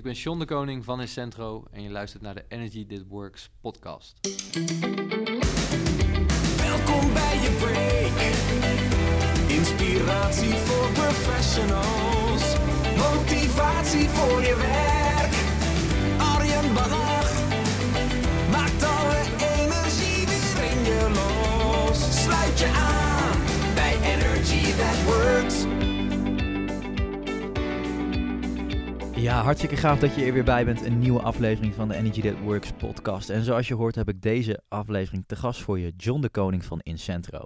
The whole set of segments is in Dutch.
Ik ben John de Koning van Incentro en je luistert naar de Energy That Works podcast. Welkom bij je break. Inspiratie voor professionals. Motivatie voor je werk. Ja, hartstikke gaaf dat je er weer bij bent. Een nieuwe aflevering van de Energy That Works podcast. En zoals je hoort heb ik deze aflevering te gast voor je, John de Koning van Incentro.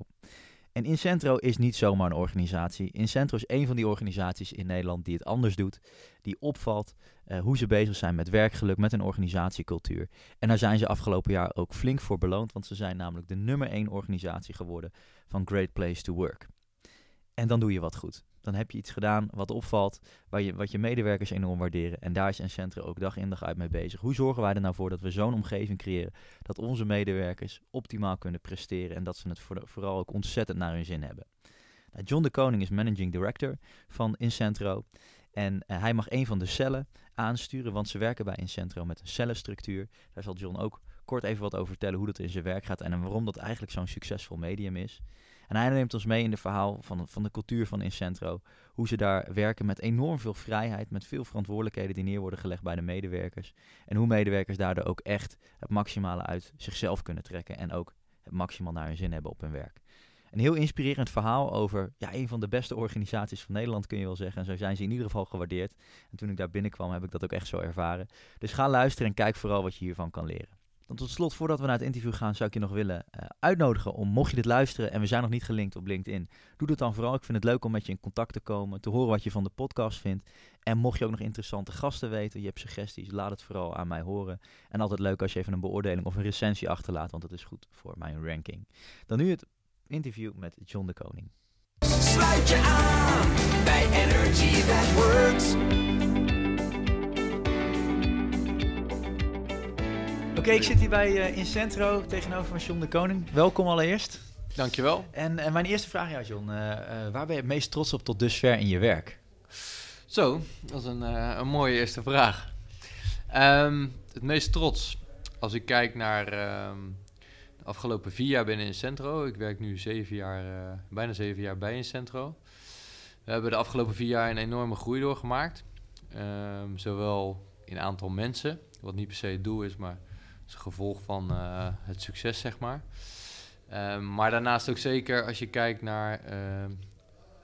En Incentro is niet zomaar een organisatie. Incentro is een van die organisaties in Nederland die het anders doet. Die opvalt eh, hoe ze bezig zijn met werkgeluk, met een organisatiecultuur. En daar zijn ze afgelopen jaar ook flink voor beloond. Want ze zijn namelijk de nummer één organisatie geworden van Great Place to Work. En dan doe je wat goed. Dan heb je iets gedaan wat opvalt, waar je, wat je medewerkers enorm waarderen. En daar is Incentro ook dag in dag uit mee bezig. Hoe zorgen wij er nou voor dat we zo'n omgeving creëren dat onze medewerkers optimaal kunnen presteren en dat ze het voor- vooral ook ontzettend naar hun zin hebben. Nou, John de Koning is managing director van Incentro. En eh, hij mag een van de cellen aansturen, want ze werken bij Incentro met een cellenstructuur. Daar zal John ook kort even wat over vertellen hoe dat in zijn werk gaat en waarom dat eigenlijk zo'n succesvol medium is. En hij neemt ons mee in het verhaal van, van de cultuur van Incentro. Hoe ze daar werken met enorm veel vrijheid, met veel verantwoordelijkheden die neer worden gelegd bij de medewerkers. En hoe medewerkers daardoor ook echt het maximale uit zichzelf kunnen trekken en ook het maximaal naar hun zin hebben op hun werk. Een heel inspirerend verhaal over ja, een van de beste organisaties van Nederland, kun je wel zeggen. En zo zijn ze in ieder geval gewaardeerd. En toen ik daar binnenkwam, heb ik dat ook echt zo ervaren. Dus ga luisteren en kijk vooral wat je hiervan kan leren. Dan tot slot, voordat we naar het interview gaan, zou ik je nog willen eh, uitnodigen om, mocht je dit luisteren en we zijn nog niet gelinkt op LinkedIn, doe dat dan vooral. Ik vind het leuk om met je in contact te komen, te horen wat je van de podcast vindt. En mocht je ook nog interessante gasten weten, je hebt suggesties, laat het vooral aan mij horen. En altijd leuk als je even een beoordeling of een recensie achterlaat, want dat is goed voor mijn ranking. Dan nu het interview met John de Koning. Sluit je aan bij Energy That Works. Oké, ik zit hier bij uh, Incentro tegenover van John de Koning. Welkom allereerst. Dankjewel. En, en mijn eerste vraag aan jou, John. Uh, uh, waar ben je het meest trots op tot dusver in je werk? Zo, dat is een, een mooie eerste vraag. Um, het meest trots, als ik kijk naar um, de afgelopen vier jaar binnen Incentro. Ik werk nu zeven jaar, bijna zeven jaar bij Incentro. We hebben de afgelopen vier jaar een enorme groei doorgemaakt. Um, zowel in aantal mensen, wat niet per se het doel is, maar is een gevolg van uh, het succes, zeg maar. maar daarnaast ook zeker als je kijkt naar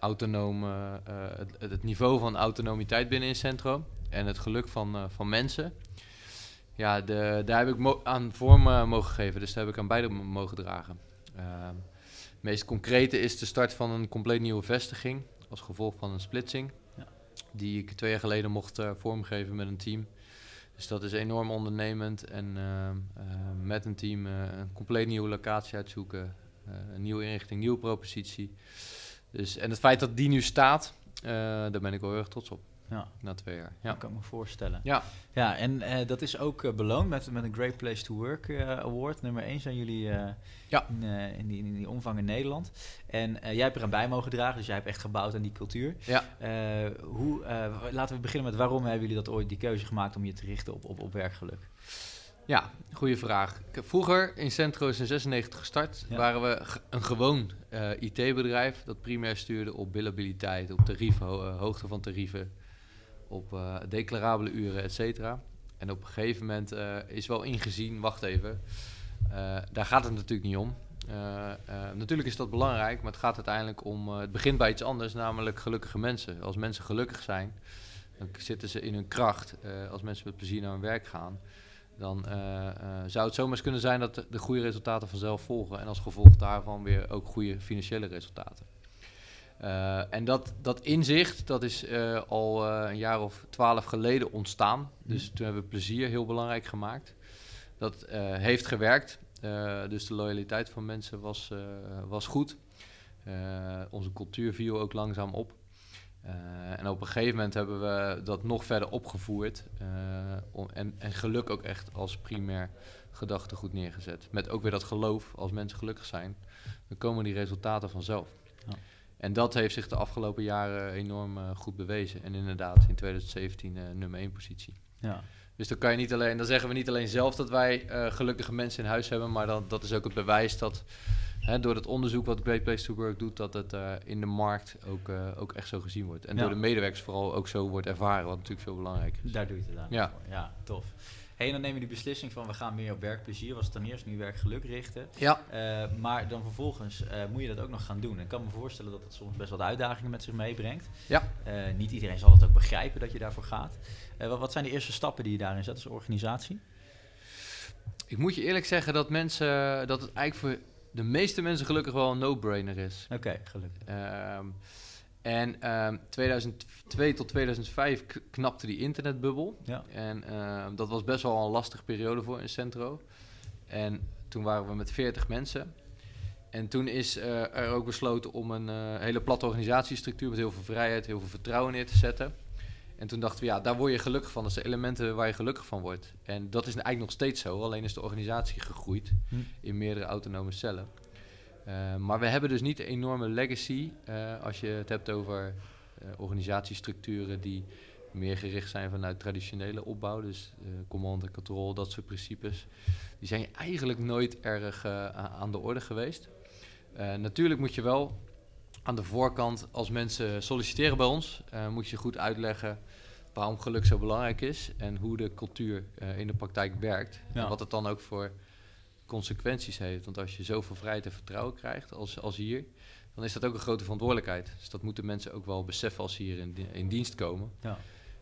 autonome, uh, het, het, niveau van autonomiteit binnen Incentro en het geluk van, uh, van mensen. Ja, de, daar heb ik aan vorm mogen geven, dus daar heb ik aan beide mogen dragen. het meest concrete is de start van een compleet nieuwe vestiging als gevolg van een splitsing, ja. die ik twee jaar geleden mocht vormgeven met een team. Dus dat is enorm ondernemend en met een team een compleet nieuwe locatie uitzoeken, een nieuwe inrichting, nieuwe propositie. Dus, en het feit dat die nu staat, daar ben ik wel heel erg trots op. Ja. Na twee jaar. Ja. Dat kan ik me voorstellen. Ja. Ja, en uh, dat is ook uh, beloond met, met een Great Place to Work Award. Nummer 1 zijn jullie ja. in, in, die, in die omvang in Nederland. En jij hebt er aan bij mogen dragen, dus jij hebt echt gebouwd aan die cultuur. Ja. hoe, laten we beginnen met waarom hebben jullie dat ooit die keuze gemaakt om je te richten op, op, op werkgeluk? Ja, goede vraag. Vroeger in Centro is in 96 gestart. Ja. Waren we een gewoon uh, IT-bedrijf dat primair stuurde op billabiliteit, op tarieven, ho hoogte van tarieven, op uh, declarabele uren, et cetera. En op een gegeven moment is wel ingezien, wacht even, daar gaat het natuurlijk niet om. natuurlijk is dat belangrijk, maar het gaat uiteindelijk om, het begint bij iets anders, namelijk gelukkige mensen. Als mensen gelukkig zijn, dan zitten ze in hun kracht. als mensen met plezier naar hun werk gaan, dan zou het zomaar eens kunnen zijn dat de goede resultaten vanzelf volgen. En als gevolg daarvan weer ook goede financiële resultaten. Uh, en dat, dat inzicht, dat is al een jaar of twaalf geleden ontstaan. Dus toen hebben we plezier heel belangrijk gemaakt. Dat heeft gewerkt. dus de loyaliteit van mensen was, was goed. onze cultuur viel ook langzaam op. En op een gegeven moment hebben we dat nog verder opgevoerd. Om, en, en geluk ook echt als primair gedachtegoed neergezet. Met ook weer dat geloof, als mensen gelukkig zijn, dan komen die resultaten vanzelf. Ja. En dat heeft zich de afgelopen jaren enorm uh, goed bewezen. En inderdaad, in 2017 nummer 1 positie. Ja. Dus dan kan je niet alleen, dan zeggen we niet alleen zelf dat wij eh, gelukkige mensen in huis hebben, maar dan, dat is ook het bewijs dat hè, door het onderzoek wat Great Place to Work doet, dat het eh, in de markt ook, eh, ook echt zo gezien wordt. En Ja. door de medewerkers vooral ook zo wordt ervaren, wat natuurlijk veel belangrijker is. Daar doe je het aan. Ja. voor. ja, tof. Hey, dan neem je die beslissing van we gaan meer op werkplezier, was ten eerste nu werkgeluk richten. Ja, Eh, maar dan vervolgens eh, moet je dat ook nog gaan doen. En ik kan me voorstellen dat het soms best wat uitdagingen met zich meebrengt. Ja. Eh, niet iedereen zal het ook begrijpen dat je daarvoor gaat. Wat, wat zijn de eerste stappen die je daarin zet als organisatie? ik moet je eerlijk zeggen dat mensen, dat het eigenlijk voor de meeste mensen gelukkig wel een no-brainer is. Oké, gelukkig. Ehm, en ehm 2002 tot 2005 k- knapte die internetbubbel. Ja. En ehm, dat was best wel een lastige periode voor Incentro. En toen waren we met 40 mensen. En toen is eh, er ook besloten om een eh, hele platte organisatiestructuur met heel veel vrijheid, heel veel vertrouwen neer te zetten. En toen dachten we, ja, daar word je gelukkig van. Dat zijn elementen waar je gelukkig van wordt. En dat is eigenlijk nog steeds zo, alleen is de organisatie gegroeid Hm. in meerdere autonome cellen. Eh, maar we hebben dus niet een enorme legacy eh, als je het hebt over eh, organisatiestructuren die meer gericht zijn vanuit traditionele opbouw. Dus command en control, dat soort principes. Die zijn eigenlijk nooit erg aan de orde geweest. Natuurlijk moet je wel aan de voorkant, als mensen solliciteren bij ons, moet je goed uitleggen waarom geluk zo belangrijk is en hoe de cultuur in de praktijk werkt. Ja. En wat het dan ook voor consequenties heeft. Want als je zoveel vrijheid en vertrouwen krijgt als, als hier, dan is dat ook een grote verantwoordelijkheid. Dus dat moeten mensen ook wel beseffen als ze hier in, in dienst komen. Ja.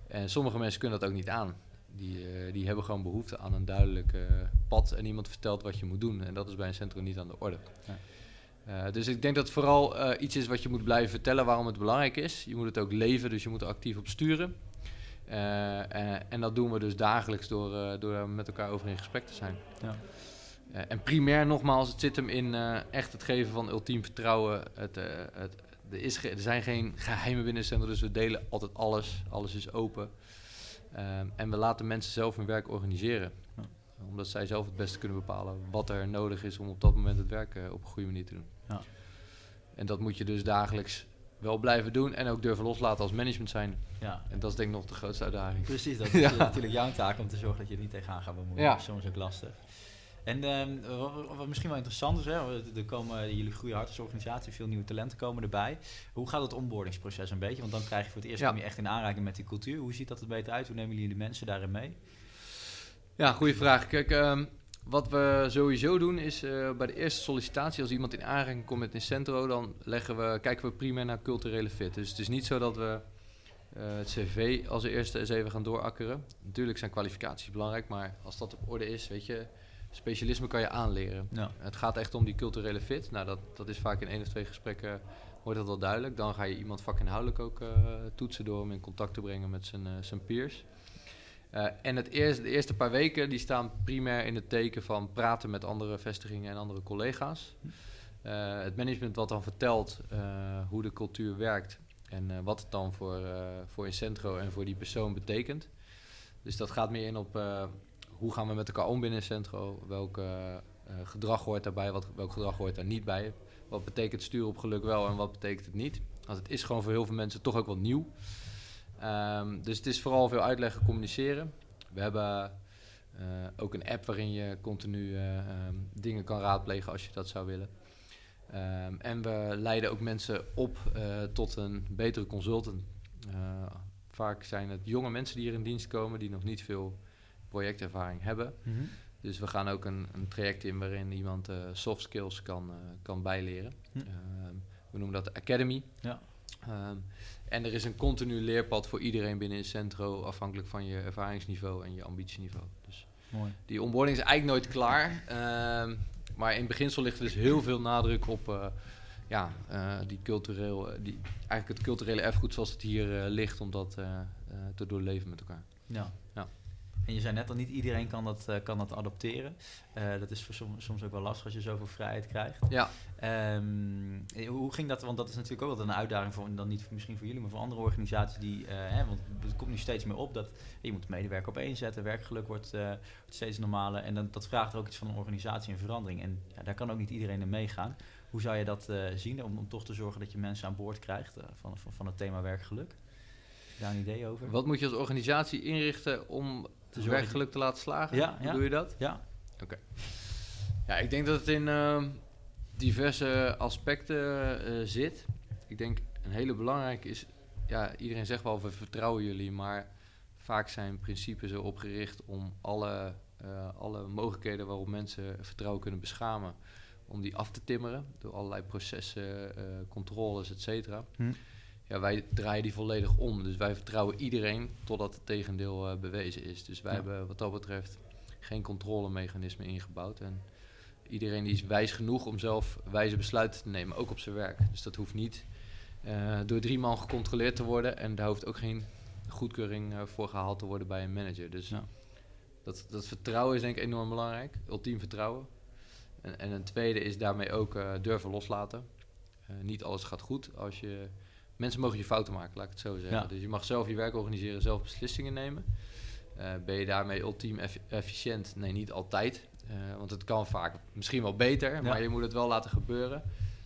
En sommige mensen kunnen dat ook niet aan. Die, eh, die hebben gewoon behoefte aan een duidelijk eh, pad en iemand vertelt wat je moet doen. En dat is bij een centrum niet aan de orde. Ja. Eh, dus ik denk dat het vooral iets is wat je moet blijven vertellen waarom het belangrijk is. Je moet het ook leven, dus je moet er actief op sturen. Eh, en dat doen we dus dagelijks door, door met elkaar over in gesprek te zijn. Ja. Eh, en primair nogmaals, het zit hem in eh, echt het geven van ultiem vertrouwen. Het, eh, het, er, is er zijn geen geheimen binnen het centrum, dus we delen altijd alles. Alles is open. Ehm, en we laten mensen zelf hun werk organiseren. Ja. Omdat zij zelf het beste kunnen bepalen wat er nodig is om op dat moment het werk op een goede manier te doen. Ja. En dat moet je dus dagelijks wel blijven doen en ook durven loslaten als management zijn. ja. En dat is denk ik nog de grootste uitdaging. Precies, dat is Ja. natuurlijk jouw taak om te zorgen dat je er niet tegenaan gaat bemoeien. Ja. Dat is soms ook lastig. En ehm, wat, misschien wel interessant is, hè, er komen, jullie groeien hard als organisatie, veel nieuwe talenten komen erbij. Hoe gaat het onboardingsproces een beetje? Want dan krijg je voor het eerst Ja. kom je echt in aanraking met die cultuur. Hoe ziet dat er beter uit? Hoe nemen jullie de mensen daarin mee? Ja, goede vraag. Kijk, ehm, wat we sowieso doen is eh, bij de eerste sollicitatie, als iemand in aanraking komt met Incentro, dan leggen we, kijken we primair naar culturele fit. Dus het is niet zo dat we eh, het cv als eerste eens even gaan doorakkeren. Natuurlijk zijn kwalificaties belangrijk, maar als dat op orde is, weet je, specialisme kan je aanleren. Ja. Het gaat echt om die culturele fit. Nou, dat, dat is vaak in één of twee gesprekken wordt dat wel duidelijk. Dan ga je iemand vakinhoudelijk ook eh, toetsen door hem in contact te brengen met zijn, eh, zijn peers. Eh, en het eerste, de eerste paar weken die staan primair in het teken van praten met andere vestigingen en andere collega's. Het management wat dan vertelt hoe de cultuur werkt en wat het dan voor, voor Incentro en voor die persoon betekent. Dus dat gaat meer in op hoe gaan we met elkaar om binnen Incentro, welk eh, gedrag hoort daarbij, wat, welk gedrag hoort daar niet bij. Wat betekent sturen op geluk wel en wat betekent het niet. Want het is gewoon voor heel veel mensen toch ook wat nieuw. Ehm, dus het is vooral veel uitleggen, communiceren. We hebben eh, ook een app waarin je continu eh, ehm, dingen kan raadplegen als je dat zou willen. Ehm, en we leiden ook mensen op tot een betere consultant. Vaak zijn het jonge mensen die hier in dienst komen die nog niet veel projectervaring hebben. Dus we gaan ook een, een traject in waarin iemand eh, soft skills kan, eh, kan bijleren. Hm. Ehm, we noemen dat de Academy. Ja. Ehm, en er is een continu leerpad voor iedereen binnen Centro, afhankelijk van je ervaringsniveau en je ambitieniveau. Dus Mooi. die onboarding is eigenlijk nooit klaar. Ehm, maar in beginsel ligt er dus heel veel nadruk op eh, ja, die cultureel, die, eigenlijk het culturele erfgoed zoals het hier ligt, om dat te doorleven met elkaar. Ja. En je zei net al, niet iedereen kan dat, eh, kan dat adopteren. Eh, dat is voor som- soms ook wel lastig als je zoveel vrijheid krijgt. Ja, Ehm, eh, hoe ging dat? Want dat is natuurlijk ook altijd een uitdaging voor, dan niet voor- misschien voor jullie, maar voor andere organisaties die, eh, hè, want het komt nu steeds meer op dat je moet medewerker op één zetten, werkgeluk wordt, wordt steeds normaler en dan, dat vraagt ook iets van een organisatie en verandering. En ja, daar kan ook niet iedereen in meegaan. Hoe zou je dat zien om, om toch te zorgen dat je mensen aan boord krijgt van, van, van het thema werkgeluk? daar een idee over? Wat moet je als organisatie inrichten om zorgen- werkgeluk te laten slagen? Ja, Hoe ja. Doe je dat? Ja, Ja, ik denk dat het in ehm, diverse aspecten eh, zit. Ik denk een hele belangrijke is, ja, iedereen zegt wel we vertrouwen jullie, maar vaak zijn principes erop gericht om alle, eh, alle mogelijkheden waarop mensen vertrouwen kunnen beschamen, om die af te timmeren door allerlei processen, eh, controles, et cetera. Hm. Ja, wij draaien die volledig om. Dus wij vertrouwen iedereen totdat het tegendeel eh, bewezen is. Dus wij Ja. hebben wat dat betreft geen controlemechanisme ingebouwd. En iedereen die is wijs genoeg om zelf wijze besluiten te nemen, ook op zijn werk. Dus dat hoeft niet eh, door drie man gecontroleerd te worden. En daar hoeft ook geen goedkeuring eh, voor gehaald te worden bij een manager. Dus Ja. dat, dat vertrouwen is denk ik enorm belangrijk. Ultiem vertrouwen. En, en een tweede is daarmee ook durven loslaten. Niet alles gaat goed als je... Mensen mogen je fouten maken, laat ik het zo zeggen. Ja. Dus je mag zelf je werk organiseren, zelf beslissingen nemen. Eh, ben je daarmee ultiem eff- efficiënt? Nee, niet altijd. Eh, want het kan vaak misschien wel beter, maar je moet het wel laten gebeuren.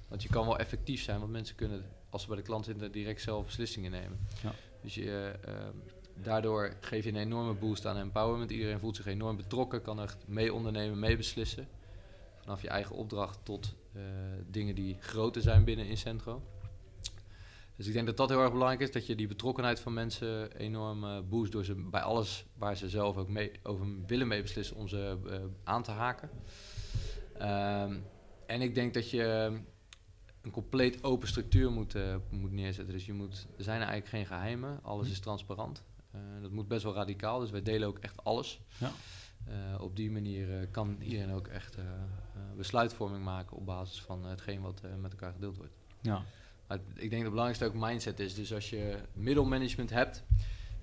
Want je kan wel effectief zijn, want mensen kunnen, als ze bij de klant zitten, direct zelf beslissingen nemen. Ja. Dus je, eh, ehm, daardoor geef je een enorme boost aan empowerment. Iedereen voelt zich enorm betrokken, kan echt mee ondernemen, mee beslissen. Vanaf je eigen opdracht tot eh, dingen die groter zijn binnen Incentro. Dus ik denk dat dat heel erg belangrijk is, dat je die betrokkenheid van mensen enorm eh, boost door ze bij alles waar ze zelf ook mee, over willen mee beslissen om ze eh, aan te haken. Ehm, en ik denk dat je een compleet open structuur moet, eh, moet neerzetten. Dus je moet, er zijn eigenlijk geen geheimen, alles is transparant. Dat moet best wel radicaal, dus wij delen ook echt alles. Ja. Op die manier kan iedereen ook echt besluitvorming maken op basis van hetgeen wat met elkaar gedeeld wordt. ja. Maar ik denk dat het belangrijkste ook mindset is. Dus als je middelmanagement hebt,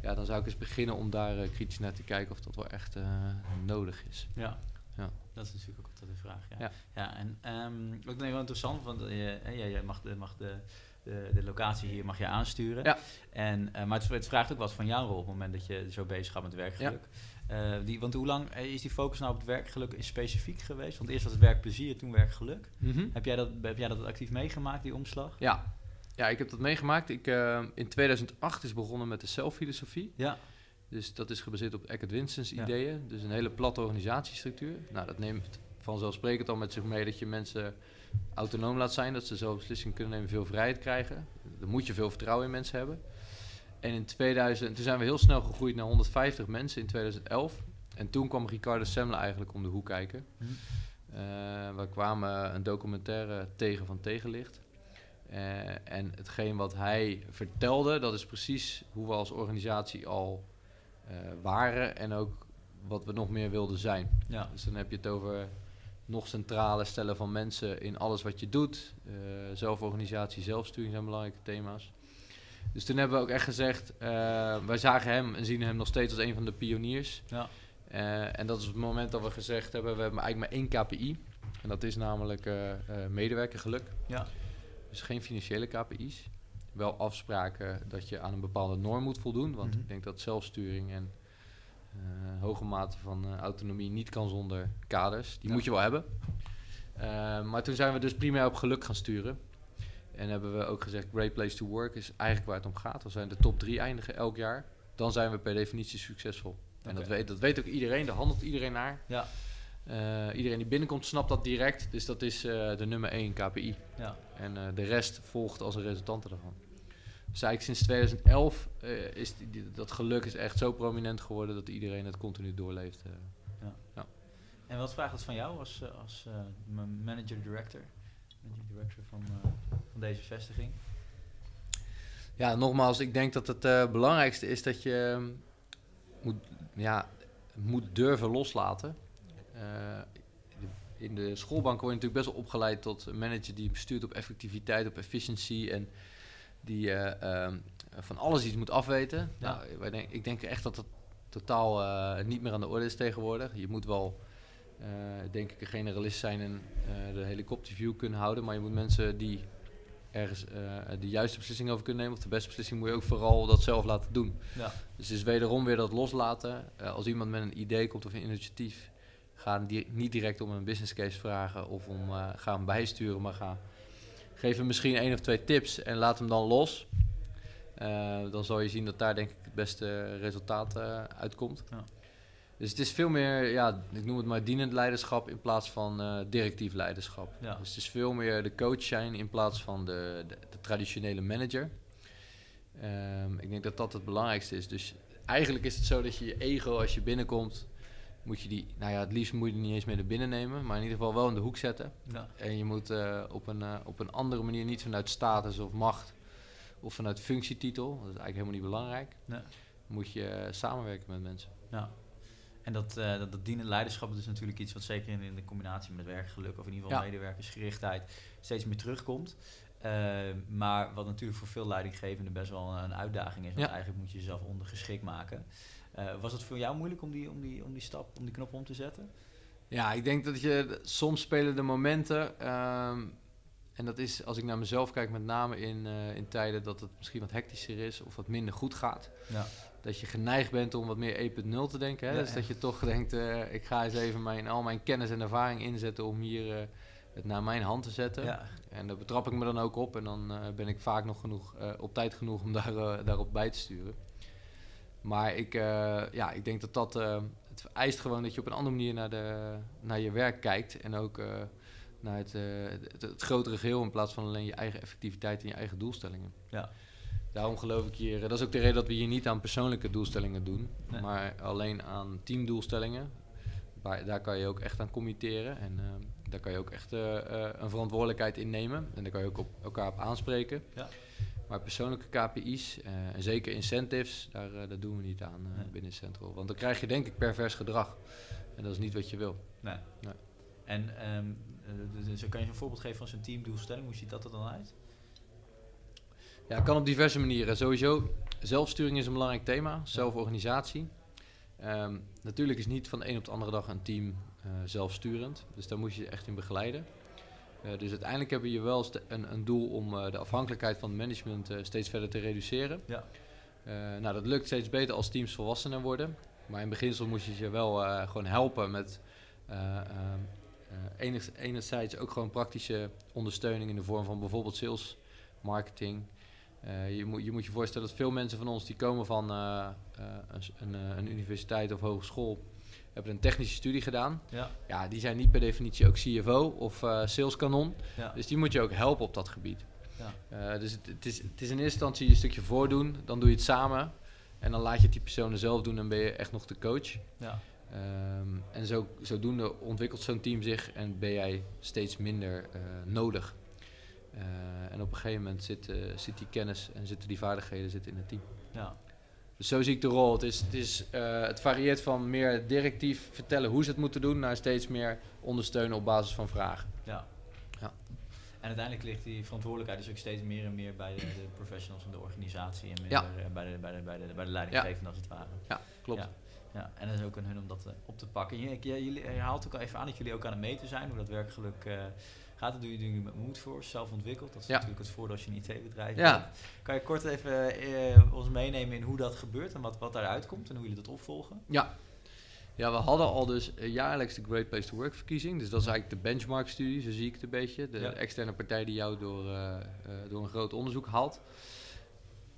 ja, dan zou ik eens beginnen om daar eh, kritisch naar te kijken of dat wel echt eh, nodig is. Ja. Ja. Dat is natuurlijk ook altijd de vraag. Ja, Ja. ja. en ehm ook denk ik wel interessant, want je, hè, jij mag, de, mag de, de, de locatie hier mag je aansturen. Ja. En, eh, maar het, het vraagt ook wat van jouw rol op het moment dat je zo bezig gaat met werkgeluk. Eh, die, want hoe lang eh, is die focus nou op het werkgeluk specifiek geweest? Want eerst was het werkplezier, toen werkgeluk. Heb jij dat, heb jij dat actief meegemaakt, die omslag? Ja. Ja, ik heb dat meegemaakt. Ik, eh, in 2008 is begonnen met de zelffilosofie. Ja. Dus dat is gebaseerd op Eckert Winston's Ja. ideeën. Dus een hele platte organisatiestructuur. Nou, dat neemt vanzelfsprekend al met zich mee dat je mensen autonoom laat zijn. Dat ze zelf beslissingen kunnen nemen, veel vrijheid krijgen. Dan moet je veel vertrouwen in mensen hebben. En in 2000, toen zijn we heel snel gegroeid naar 150 mensen in 2011. En toen kwam Ricardo Semler eigenlijk om de hoek kijken. Hm. Eh, we kwamen een documentaire tegen van Tegenlicht. Eh, en hetgeen wat hij vertelde, dat is precies hoe we als organisatie al eh, waren en ook wat we nog meer wilden zijn. Ja. Dus dan heb je het over nog centrale stellen van mensen in alles wat je doet. Eh, zelforganisatie, zelfsturing zijn belangrijke thema's. Dus toen hebben we ook echt gezegd, wij zagen hem en zien hem nog steeds als een van de pioniers. Ja. En dat is het moment dat we gezegd hebben, we hebben eigenlijk maar één KPI. En dat is namelijk medewerkergeluk. Ja. Dus geen financiële KPI's. Wel afspraken dat je aan een bepaalde norm moet voldoen. Want Mhm. ik denk dat zelfsturing en eh, hoge mate van eh, autonomie niet kan zonder kaders. Die Ja. moet je wel hebben. Eh, maar toen zijn we dus primair op geluk gaan sturen. En hebben we ook gezegd, Great Place to Work is eigenlijk waar het om gaat. Als wij in de top 3 eindigen elk jaar, dan zijn we per definitie succesvol. En dat weet, dat weet ook iedereen, daar handelt iedereen naar. Ja. Iedereen die binnenkomt snapt dat direct. Dus dat is de nummer 1 KPI. Ja. En eh, de rest volgt als een resultante daarvan. Dus eigenlijk sinds 2011 eh, is die, die- dat geluk is echt zo prominent geworden dat iedereen het continu doorleeft. eh. En wat vraagt het van jou als, als ma- manager-director? Manager-director van, eh, van deze vestiging? Ja, nogmaals, ik denk dat het belangrijkste is dat je moet, ja, moet durven loslaten. In de schoolbank word je natuurlijk best wel opgeleid tot een manager die bestuurt op effectiviteit, op efficiëntie en die eh, ehm, van alles iets moet afweten. Ja. Nou, wij denk, ik denk echt dat dat totaal eh, niet meer aan de orde is tegenwoordig. Je moet wel, eh, denk ik, een generalist zijn en de helikopterview kunnen houden, maar je moet mensen die ergens de juiste beslissing over kunnen nemen, of de beste beslissing, moet je ook vooral dat zelf laten doen. Ja. Dus het is wederom weer dat loslaten. Als iemand met een idee komt of een initiatief, ga niet direct om een business case vragen of om eh ga hem bijsturen, maar ga geef hem misschien één of twee tips en laat hem dan los. Eh, dan zal je zien dat daar denk ik het beste resultaat eh, uitkomt. Ja. Dus het is veel meer, ja, ik noem het maar dienend leiderschap in plaats van directief leiderschap. Ja. Dus het is veel meer de coach zijn in plaats van de, de, de traditionele manager. Ehm, ik denk dat dat het belangrijkste is. Dus eigenlijk is het zo dat je je ego als je binnenkomt, moet je die, nou ja, het liefst moet je die niet eens mee naar binnen nemen, maar in ieder geval wel in de hoek zetten. Ja. En je moet eh, op, een, eh, op een andere manier, niet vanuit status of macht of vanuit functietitel, dat is eigenlijk helemaal niet belangrijk, moet je eh, samenwerken met mensen. Ja. En dat, eh dat, dat dienend leiderschap dat is natuurlijk iets wat zeker in, in de combinatie met werkgeluk of in ieder geval Ja. medewerkersgerichtheid steeds meer terugkomt. Maar wat natuurlijk voor veel leidinggevenden best wel een uitdaging is, want eigenlijk moet je jezelf ondergeschikt maken. Eh, was het voor jou moeilijk om die, om, die, om die stap, om die knop om te zetten? Ja, ik denk dat je soms spelen de momenten. ehm, en dat is als ik naar mezelf kijk, met name in, eh, in tijden dat het misschien wat hectischer is of wat minder goed gaat. Ja. Dat je geneigd bent om wat meer 1.0 te denken. Hè? Ja, dus dat je toch denkt, eh, ik ga eens even mijn, al mijn kennis en ervaring inzetten om hier het naar mijn hand te zetten. Ja. En daar betrap ik me dan ook op. En dan ben ik vaak nog genoeg, op tijd genoeg om daar, daarop bij te sturen. Maar ik, eh, ja, ik denk dat dat... eh, het vereist gewoon dat je op een andere manier naar, de, naar je werk kijkt. En ook eh, naar het, het, het grotere geheel in plaats van alleen je eigen effectiviteit en je eigen doelstellingen. Ja. Daarom geloof ik hier... Dat is ook de reden dat we hier niet aan persoonlijke doelstellingen doen. Nee. Maar alleen aan teamdoelstellingen. Waar, daar kan je ook echt aan committeren. En daar kan je ook echt een verantwoordelijkheid in nemen. En daar kan je ook op elkaar op aanspreken. Ja. Maar persoonlijke KPI's, eh, en zeker incentives, daar, eh, daar doen we niet aan eh, Nee. binnen Central. Want dan krijg je denk ik pervers gedrag. En dat is niet wat je wil. Nee. Nee. En eh, dus kan je een voorbeeld geven van zo'n teamdoelstelling? Hoe ziet dat er dan uit? Ja, kan op diverse manieren. Sowieso, zelfsturing is een belangrijk thema. Zelforganisatie. Ehm, natuurlijk is niet van de een op de andere dag een team zelfsturend. Dus daar moet je je echt in begeleiden. Eh, dus uiteindelijk hebben we wel een, een doel om eh, de afhankelijkheid van het management eh, steeds verder te reduceren. Ja. Nou, dat lukt steeds beter als teams volwassener worden. Maar in beginsel moet je je wel gewoon helpen met enig- enerzijds ook gewoon praktische ondersteuning in de vorm van bijvoorbeeld sales, marketing. Je, moet, je moet je voorstellen dat veel mensen van ons die komen van een, een universiteit of hogeschool, hebben een technische studie gedaan. Ja. Ja, die zijn niet per definitie ook CFO of eh saleskanon. Ja. Dus die moet je ook helpen op dat gebied. Ja. Eh, dus het, het, is, het is in eerste instantie een stukje voordoen, dan doe je het samen. En dan laat je het die personen zelf doen en ben je echt nog de coach. Ja. Ehm, en zo, zodoende ontwikkelt zo'n team zich en ben jij steeds minder eh, nodig. En op een gegeven moment zit, zit die kennis en zitten die vaardigheden zitten in het team. Ja. Dus zo zie ik de rol. Het, is, het, is, eh, het varieert van meer directief vertellen hoe ze het moeten doen... naar steeds meer ondersteunen op basis van vragen. Ja. Ja. En uiteindelijk ligt die verantwoordelijkheid dus ook steeds meer en meer bij de, de professionals in de organisatie en meer Ja. eh, bij, de, bij, de, bij, de, bij de leidinggevenden als het ware. Ja, klopt. Ja. Ja, en dat is ook aan hun om dat eh, op te pakken. Je, je, haalt ook al even aan dat jullie ook aan het meten zijn, hoe dat werkgeluk eh, gaat. Dat doe je, je met moed voor, zelf ontwikkeld. Dat is Ja. natuurlijk het voordeel als je een IT-bedrijf Ja. bent. Kan je kort even eh, ons meenemen in hoe dat gebeurt en wat, wat daaruit komt en hoe jullie dat opvolgen? Ja. ja, we hadden al dus eh, jaarlijks de Great Place to Work verkiezing. Dus dat is eigenlijk de benchmark-studie, zo zie ik het een beetje. De Ja. externe partij die jou door, eh, door een groot onderzoek haalt.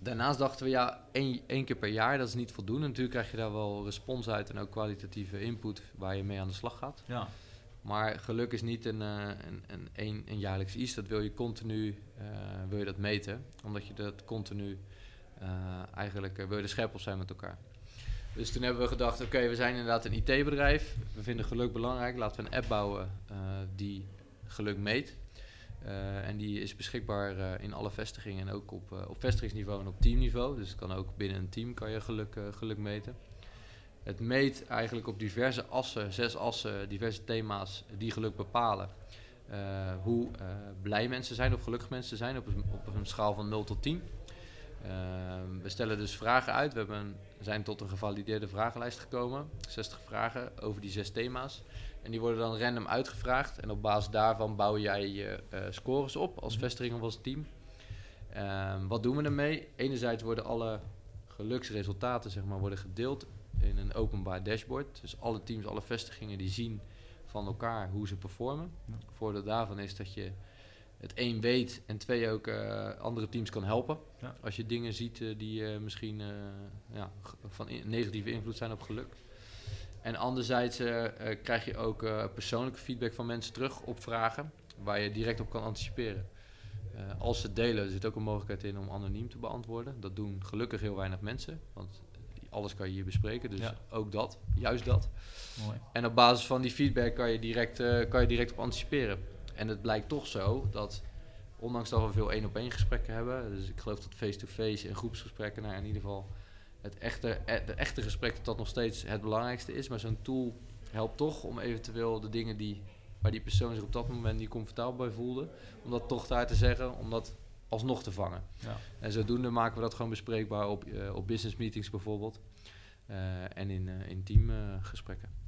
Daarnaast dachten we, ja, één, één keer per jaar, dat is niet voldoende. Natuurlijk krijg je daar wel respons uit en ook kwalitatieve input waar je mee aan de slag gaat. Ja. Maar geluk is niet een, eh, een, een, een, een jaarlijks iets. Dat wil je continu eh, wil je dat meten. Omdat je dat continu eh, eigenlijk wil je zijn met elkaar. Dus toen hebben we gedacht, oké, we zijn inderdaad een IT-bedrijf. We vinden geluk belangrijk. Laten we een app bouwen die geluk meet. En die is beschikbaar in alle vestigingen en ook op, op vestigingsniveau en op teamniveau. Dus het kan ook binnen een team kan je geluk, geluk meten. Het meet eigenlijk op diverse assen, zes assen, diverse thema's die geluk bepalen. eh, hoe eh, blij mensen zijn of gelukkig mensen zijn op een, op een schaal van 0 tot 10. Ehm, we stellen dus vragen uit. We hebben zijn tot een gevalideerde vragenlijst gekomen. 60 vragen over die zes thema's. En die worden dan random uitgevraagd. En op basis daarvan bouw jij je eh, scores op als vestiging of als team. Wat doen we ermee? Enerzijds worden alle geluksresultaten zeg maar, worden gedeeld in een openbaar dashboard. Dus alle teams, alle vestigingen die zien van elkaar hoe ze performen. Ja. Voordeel daarvan is dat je het één weet en twee ook eh, andere teams kan helpen. Ja. Als je dingen ziet eh, die eh, misschien ja, van in- negatieve invloed zijn op geluk. En anderzijds krijg je ook persoonlijke feedback van mensen terug op vragen waar je direct op kan anticiperen. Als ze delen, er zit ook een mogelijkheid in om anoniem te beantwoorden. Dat doen gelukkig heel weinig mensen, want alles kan je hier bespreken. Dus Ja. ook dat, juist dat. Mooi. En op basis van die feedback kan je direct, eh, kan je direct op anticiperen. En het blijkt toch zo dat, ondanks dat we veel één op één gesprekken hebben, dus ik geloof dat face-to-face en groepsgesprekken, nou in ieder geval het echte, eh, de echte gesprek dat dat nog steeds het belangrijkste is. Maar zo'n tool helpt toch om eventueel de dingen die, waar die persoon zich op dat moment niet comfortabel bij voelde, om dat toch daar te zeggen, om dat alsnog te vangen. Ja. En zodoende maken we dat gewoon bespreekbaar op, eh, op business meetings bijvoorbeeld. Eh, en in, eh in teamgesprekken.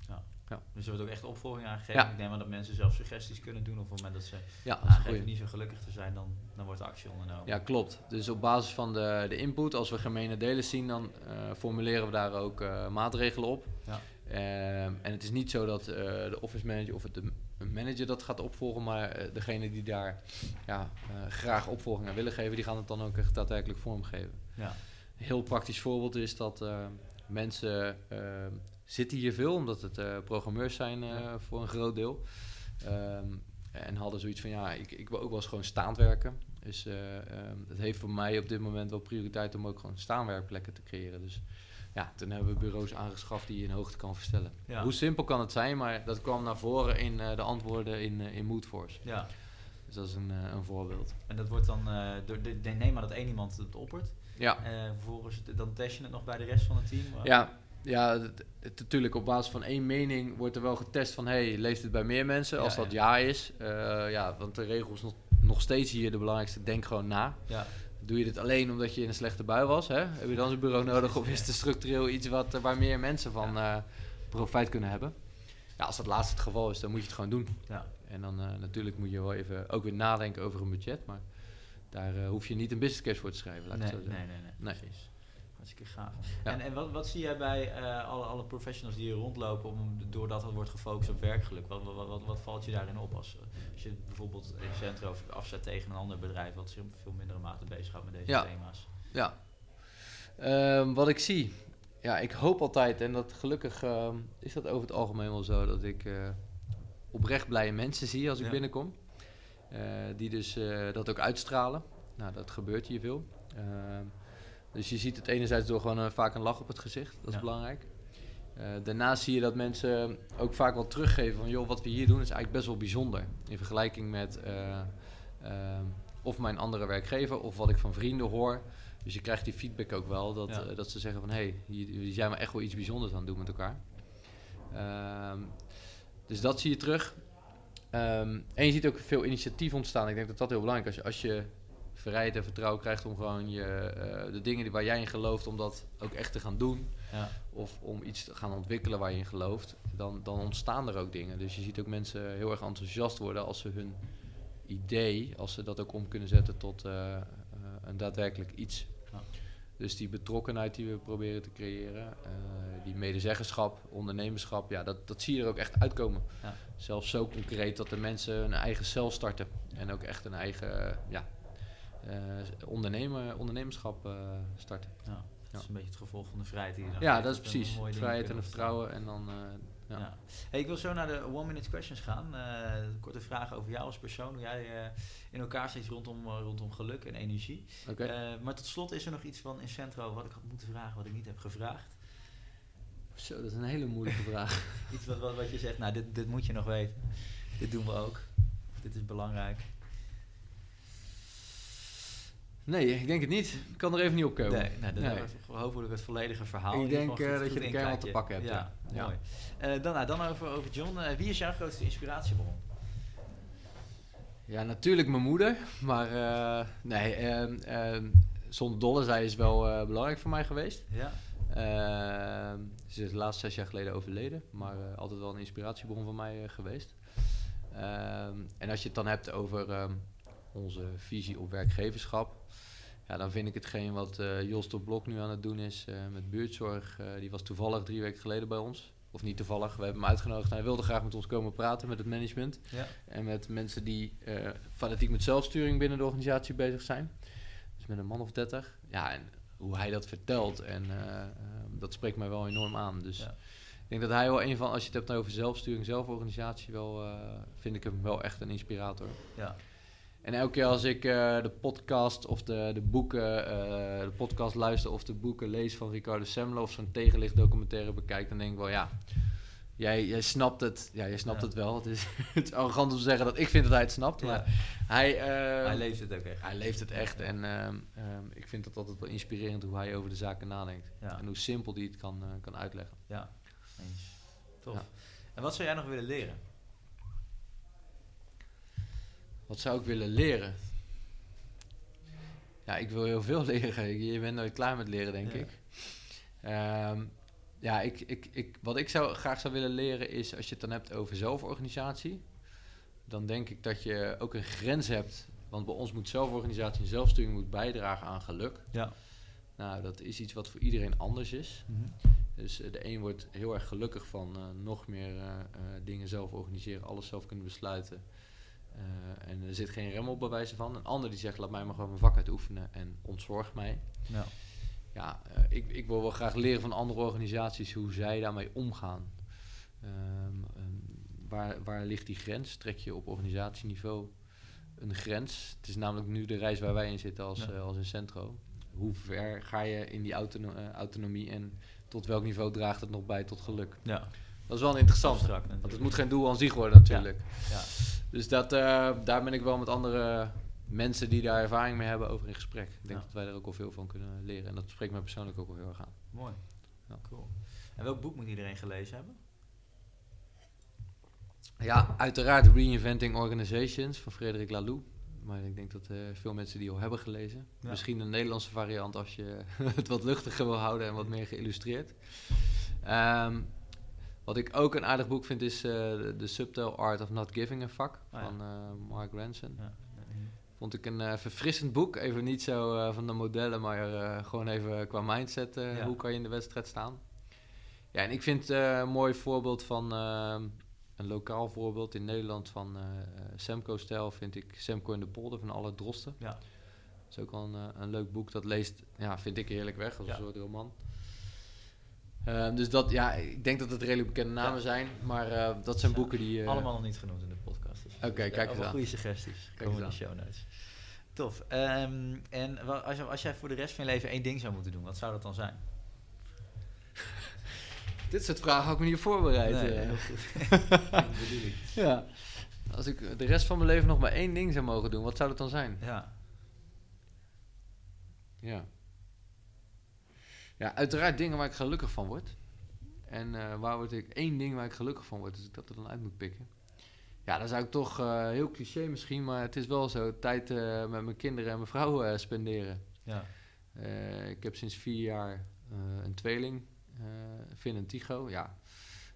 Dus er wordt ook echt opvolging aangegeven. Ja. Ik neem aan dat mensen zelf suggesties kunnen doen. Of op het moment dat ze ja, dat aangeven niet zo gelukkig te zijn, dan, dan wordt actie ondernomen. Ja, klopt. Dus op basis van de, de input, als we gemene delen zien, dan formuleren we daar ook maatregelen op. Ja. Ehm, en het is niet zo dat eh, de office manager of het de manager dat gaat opvolgen, maar eh, degene die daar ja, eh, graag opvolging aan willen geven, die gaan het dan ook echt daadwerkelijk vormgeven. Ja. Een heel praktisch voorbeeld is dat eh, mensen eh, zitten hier veel, omdat het programmeurs zijn Ja. voor een groot deel. Ehm, en hadden zoiets van, ja, ik, ik wil ook wel eens gewoon staand werken. Dus ehm, het heeft voor mij op dit moment wel prioriteit om ook gewoon staanwerkplekken te creëren. Dus ja, toen hebben we bureaus aangeschaft die je in hoogte kan verstellen. Ja. Hoe simpel kan het zijn, maar dat kwam naar voren in eh, de antwoorden in, eh, in Moodforce. ja. Dus dat is een, eh, een voorbeeld. En dat wordt dan, door de, de, neem aan dat één iemand het oppert. Ja, vervolgens, dan test je het nog bij de rest van het team. Ja, ja natuurlijk op basis van één mening wordt er wel getest van... hey, leeft het bij meer mensen? Ja, Als dat ja. ja, is, ja, want de regel is nog, nog steeds hier de belangrijkste. Denk gewoon na. Ja. Doe je dit alleen omdat je in een slechte bui was? Hè? Heb je dan zo'n bureau nodig of is het structureel iets wat, eh, waar meer mensen van eh, profijt kunnen hebben? Ja, als dat laatste het geval is, dan moet je het gewoon doen. Ja. En dan eh, natuurlijk moet je wel even ook weer nadenken over een budget. Maar daar hoef je niet een business case voor te schrijven, laat ik Nee, het zo nee, zeggen. nee, nee, Nee. precies. Hartstikke gaaf. Ja. En, en wat, wat zie jij bij eh, alle, alle professionals die hier rondlopen, om, doordat er wordt gefocust op werkgeluk? Wat, wat, wat, wat valt je daarin op als, als je bijvoorbeeld in Centro afzet tegen een ander bedrijf wat zich op veel mindere mate bezighoudt met deze Ja. thema's? Ja. Ehm, wat ik zie. Ja, ik hoop altijd, en dat gelukkig ehm, is dat over het algemeen wel zo, dat ik eh, oprecht blije mensen zie als ik Ja. binnenkom. Eh, die dus dat ook uitstralen. Nou, dat gebeurt hier veel. Ehm, dus je ziet het enerzijds door gewoon eh, vaak een lach op het gezicht. Dat is Ja. belangrijk. Eh, daarnaast zie je dat mensen ook vaak wel teruggeven van... joh, wat we hier doen is eigenlijk best wel bijzonder. In vergelijking met eh, of mijn andere werkgever of wat ik van vrienden hoor. Dus je krijgt die feedback ook wel. Dat, Ja. dat ze zeggen van... hé, hey, hier- zijn wel echt wel iets bijzonders aan het doen met elkaar. Ehm, dus dat zie je terug. Ehm, en je ziet ook veel initiatief ontstaan. Ik denk dat dat heel belangrijk is. Als je, als je vrijheid en vertrouwen krijgt om gewoon je, eh, de dingen die, waar jij in gelooft... om dat ook echt te gaan doen Ja. of om iets te gaan ontwikkelen waar je in gelooft, dan, dan ontstaan er ook dingen. Dus je ziet ook mensen heel erg enthousiast worden als ze hun idee, als ze dat ook om kunnen zetten tot eh, eh, een daadwerkelijk iets. Ja. Dus die betrokkenheid die we proberen te creëren, die medezeggenschap, ondernemerschap, ja, dat, dat zie je er ook echt uitkomen. Ja. Zelfs zo concreet dat de mensen een eigen cel starten en ook echt een eigen ja, ondernemer, ondernemerschap eh, starten. Ja. Dat is een beetje het gevolg van de vrijheid die je dan Ja, dat is precies. Vrijheid en vertrouwen en dan... eh, ja. Ja. Hey, ik wil zo naar de one-minute questions gaan. Eh, korte vragen over jou als persoon, hoe jij eh, in elkaar zit rondom, eh, rondom geluk en energie. Eh, maar tot slot is er nog iets van in Centro wat ik had moeten vragen, wat ik niet heb gevraagd. Zo, dat is een hele moeilijke vraag. Iets wat, wat, wat je zegt, nou, dit, dit moet je nog weten. Dit doen we ook. Dit is belangrijk. Nee, ik denk het niet. Ik kan er even niet op komen. Nee, nee, dan Nee. hebben we hopelijk het volledige verhaal. Ik denk, eh, dat je de kern te pakken hebt, ja. Ja. mooi. Eh, dan, nou, dan over, over John. Eh, wie is jouw grootste inspiratiebron? Ja, natuurlijk mijn moeder. Maar eh, nee, ehm, ehm, zonder dolle, zij is wel eh, belangrijk voor mij geweest. Ja. Ehm, ze is de laatste zes jaar geleden overleden. Maar eh, altijd wel een inspiratiebron van mij eh, geweest. En als je het dan hebt over onze visie op werkgeverschap. Ja, dan vind ik hetgeen wat eh Jos de Blok nu aan het doen is eh, met buurtzorg. eh, die was toevallig drie weken geleden bij ons. of niet toevallig, we hebben hem uitgenodigd. Hij wilde graag met ons komen praten, met het management. Ja. En met mensen die fanatiek met zelfsturing binnen de organisatie bezig zijn. Dus met een man of dertig. Ja, en hoe hij dat vertelt, en dat spreekt mij wel enorm aan. Dus Ja. ik denk dat hij wel een van, als je het hebt over zelfsturing, zelforganisatie, wel, vind ik hem wel echt een inspirator. Ja. En elke keer als ik eh, de podcast of de, de boeken, eh, de podcast luister of de boeken lees van Ricardo Semler of zo'n tegenlichtdocumentaire bekijk, dan denk ik wel, ja, jij, jij snapt het. Ja, jij snapt Ja. het wel. Het is, het is arrogant om te zeggen dat ik vind dat hij het snapt, Ja. maar hij, eh, Hij leeft het ook echt. hij leeft het echt. En ehm, ehm, ik vind het altijd wel inspirerend hoe hij over de zaken nadenkt. Ja. En hoe simpel hij het kan, kan uitleggen. Ja, eens. Tof. En wat zou jij nog willen leren? Wat zou ik willen leren? Ja, ik wil heel veel leren. Je bent nooit klaar met leren, denk Ja. ik. Ehm, ja, ik, ik, ik, wat ik zou, graag zou willen leren is, als je het dan hebt over zelforganisatie, dan denk ik dat je ook een grens hebt. Want bij ons moet zelforganisatie en zelfsturing moet bijdragen aan geluk. Ja. Nou, dat is iets wat voor iedereen anders is. Dus eh, de een wordt heel erg gelukkig van eh, nog meer eh, dingen zelf organiseren, alles zelf kunnen besluiten. Eh, en er zit geen rem op bij wijze van. Een ander die zegt, laat mij maar gewoon mijn vak uitoefenen en ontzorg mij. Ja. Ja, eh, ik, ik wil wel graag leren van andere organisaties hoe zij daarmee omgaan. Ehm, waar, waar ligt die grens? Trek je op organisatieniveau een grens? Het is namelijk nu de reis waar wij in zitten als, Ja. eh, als in Centro. Hoe ver ga je in die autono- autonomie en tot welk niveau draagt het nog bij tot geluk? Ja. Dat is wel interessant. Want het moet geen doel aan zich worden natuurlijk. Ja. Dus dat, eh, daar ben ik wel met andere mensen die daar ervaring mee hebben over in gesprek. Ik denk Ja. dat wij er ook al veel van kunnen leren. En dat spreekt mij persoonlijk ook wel heel erg aan. Mooi. Ja. Cool. En welk boek moet iedereen gelezen hebben? Ja, uiteraard Reinventing Organizations van Frederik Laloux. Maar ik denk dat eh, veel mensen die al hebben gelezen. Ja. Misschien een Nederlandse variant als je het wat luchtiger wil houden en wat meer geïllustreerd. Ehm, wat ik ook een aardig boek vind is eh The Subtle Art of Not Giving a Fuck ja. van eh, Mark Ranson. Ja. Vond ik een eh, verfrissend boek. Even niet zo van de modellen, maar gewoon even qua mindset. Hoe kan je in de wedstrijd staan? Ja, en ik vind een mooi voorbeeld van ehm, een lokaal voorbeeld in Nederland van eh, Semco-stijl. Vind ik Semco in de polder van alle drosten. Ja. Dat is ook wel een, een leuk boek. Dat leest, ja, vind ik heerlijk weg als Ja. een soort roman. Ehm, dus dat, ja, ik denk dat het redelijk bekende namen Ja. zijn. Maar eh, dat zijn boeken die... eh, Allemaal nog niet genoemd in de podcast. Dus Oké, kijk eens aan. goede suggesties. Kijk Komen in de show notes. Tof. Ehm, en als, als jij voor de rest van je leven één ding zou moeten doen, wat zou dat dan zijn? Dit soort vragen had ik me niet voorbereid. Nee, eh. heel goed. Ja. Als ik de rest van mijn leven nog maar één ding zou mogen doen, wat zou dat dan zijn? Ja. Ja. Ja, uiteraard dingen waar ik gelukkig van word. En eh, waar word ik één ding waar ik gelukkig van word, dus ik dat er dan uit moet pikken. Ja, dan zou ik toch, eh, heel cliché misschien, maar het is wel zo, tijd eh, met mijn kinderen en mijn vrouw spenderen. Ja. Ik heb sinds vier jaar een tweeling, Finn en Tycho. Ja,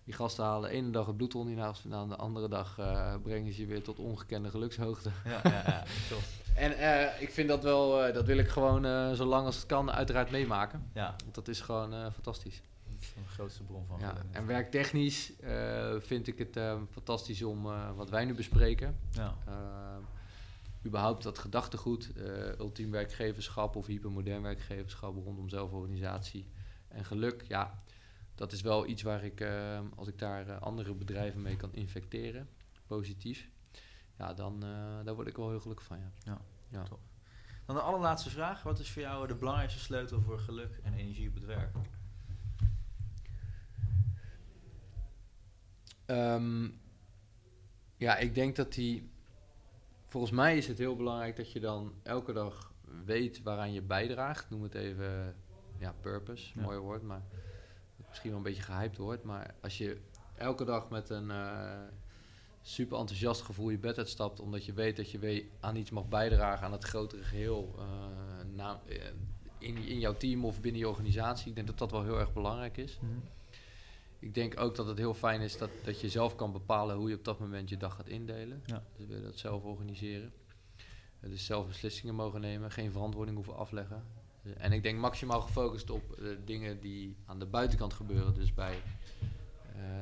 die gasten halen de ene dag het bloed onder je nagels vandaan, de andere dag brengen ze je weer tot ongekende gelukshoogte. Ja, ja, ja. Tof. En eh, ik vind dat wel, eh, dat wil ik gewoon eh, zo lang als het kan uiteraard meemaken. Ja, Want dat is gewoon fantastisch. dat is de grootste bron van Ja, en werktechnisch vind ik het fantastisch om wat wij nu bespreken. Ja. Überhaupt dat gedachtegoed, ultiem werkgeverschap of hypermodern werkgeverschap rondom zelforganisatie en geluk. Ja, dat is wel iets waar ik, als ik daar andere bedrijven mee kan infecteren, positief, ja, dan eh, daar word ik wel heel gelukkig van. Ja. Ja, ja. top. Dan de allerlaatste vraag. Wat is voor jou de belangrijkste sleutel voor geluk en energie op het werk? Ehm, ja, ik denk dat die. Volgens mij is het heel belangrijk dat je dan elke dag weet waaraan je bijdraagt. Noem het even ja, purpose, Ja. mooi woord, maar misschien wel een beetje gehyped woord. Maar als je elke dag met een eh, super enthousiast gevoel je bed uitstapt, omdat je weet dat je weet aan iets mag bijdragen aan het grotere geheel eh, na- eh, in, in jouw team of binnen je organisatie. Ik denk dat dat wel heel erg belangrijk is. Ik denk ook dat het heel fijn is dat, dat je zelf kan bepalen hoe je op dat moment je dag gaat indelen. Ja. Dus wil je dat zelf organiseren. Eh, dus zelf beslissingen mogen nemen, geen verantwoording hoeven afleggen. En ik denk maximaal gefocust op dingen die aan de buitenkant gebeuren. Dus bij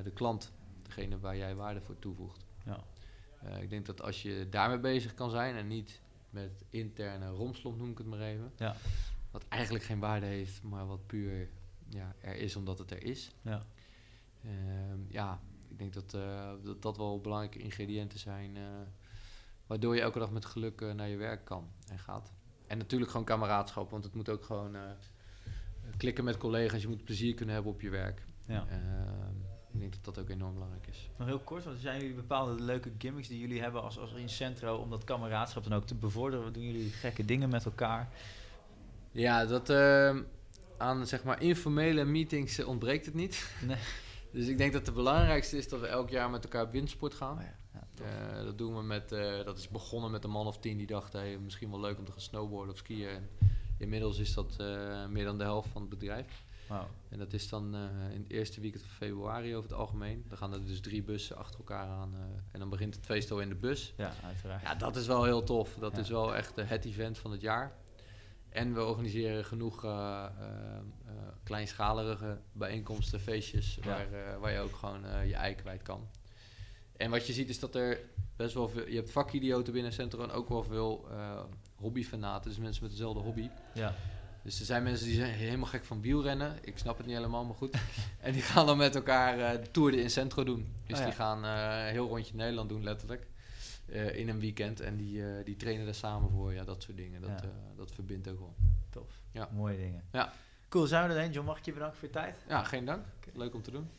de klant, degene waar jij waarde voor toevoegt. Ja. Eh, ik denk dat als je daarmee bezig kan zijn en niet met interne romslomp, noem ik het maar even. Ja. Wat eigenlijk geen waarde heeft, maar wat puur ja, er is omdat het er is. Ja. Ehm, ja, ik denk dat, eh, dat dat wel belangrijke ingrediënten zijn. eh, waardoor je elke dag met geluk naar je werk kan en gaat. En natuurlijk gewoon kameraadschap, want het moet ook gewoon klikken met collega's. Je moet plezier kunnen hebben op je werk. Ja. Ehm, ik denk dat dat ook enorm belangrijk is. Nog heel kort, want zijn jullie bepaalde leuke gimmicks die jullie hebben als, als in Centro om dat kameraadschap dan ook te bevorderen? Doen jullie gekke dingen met elkaar? Ja, dat ehm, aan zeg maar informele meetings eh, ontbreekt het niet. Nee. Dus ik denk dat het belangrijkste is dat we elk jaar met elkaar op windsport gaan. Oh ja. Eh, dat doen we met, eh, dat is begonnen met een man of tien die dachten, hey, misschien wel leuk om te gaan snowboarden of skiën. En inmiddels is dat eh, meer dan de helft van het bedrijf. En dat is dan eh, in het eerste weekend van februari over het algemeen. Dan gaan er dus drie bussen achter elkaar aan. eh, en dan begint het feest al in de bus. Ja, uiteraard. Ja, dat is wel heel tof. Dat Ja. is wel echt het event van het jaar. En we organiseren genoeg eh, kleinschalige bijeenkomsten, feestjes, Ja. waar, waar je ook gewoon je ei kwijt kan. En wat je ziet is dat er best wel veel... Je hebt vakidioten binnen Centro en ook wel veel hobbyfanaten. Dus mensen met dezelfde hobby. Ja. Dus er zijn mensen die zijn helemaal gek van wielrennen. Ik snap het niet helemaal, maar goed. en die gaan dan met elkaar eh, de Tour de in Centro doen. Dus Oh ja. die gaan een heel rondje Nederland doen, letterlijk. eh, in een weekend. En die, die trainen daar samen voor. Ja, dat soort dingen. Dat, Ja. dat verbindt ook wel. Tof. Ja. Mooie dingen. Ja. Cool, zijn we er heen. John, mag ik je bedanken voor je tijd? Ja, geen dank. Leuk om te doen.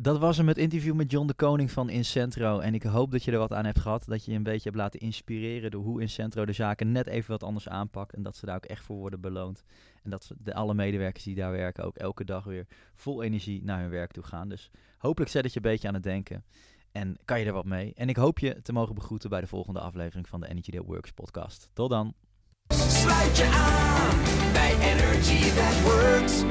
Dat was hem, het interview met John de Koning van Incentro. En ik hoop dat je er wat aan hebt gehad. Dat je je een beetje hebt laten inspireren door hoe Incentro de zaken net even wat anders aanpakt. En dat ze daar ook echt voor worden beloond. En dat de, alle medewerkers die daar werken ook elke dag weer vol energie naar hun werk toe gaan. Dus hopelijk zet het je een beetje aan het denken. En kan je er wat mee. En ik hoop je te mogen begroeten bij de volgende aflevering van de Energy That Works podcast. Tot dan. Sluit je aan bij Energy That Works.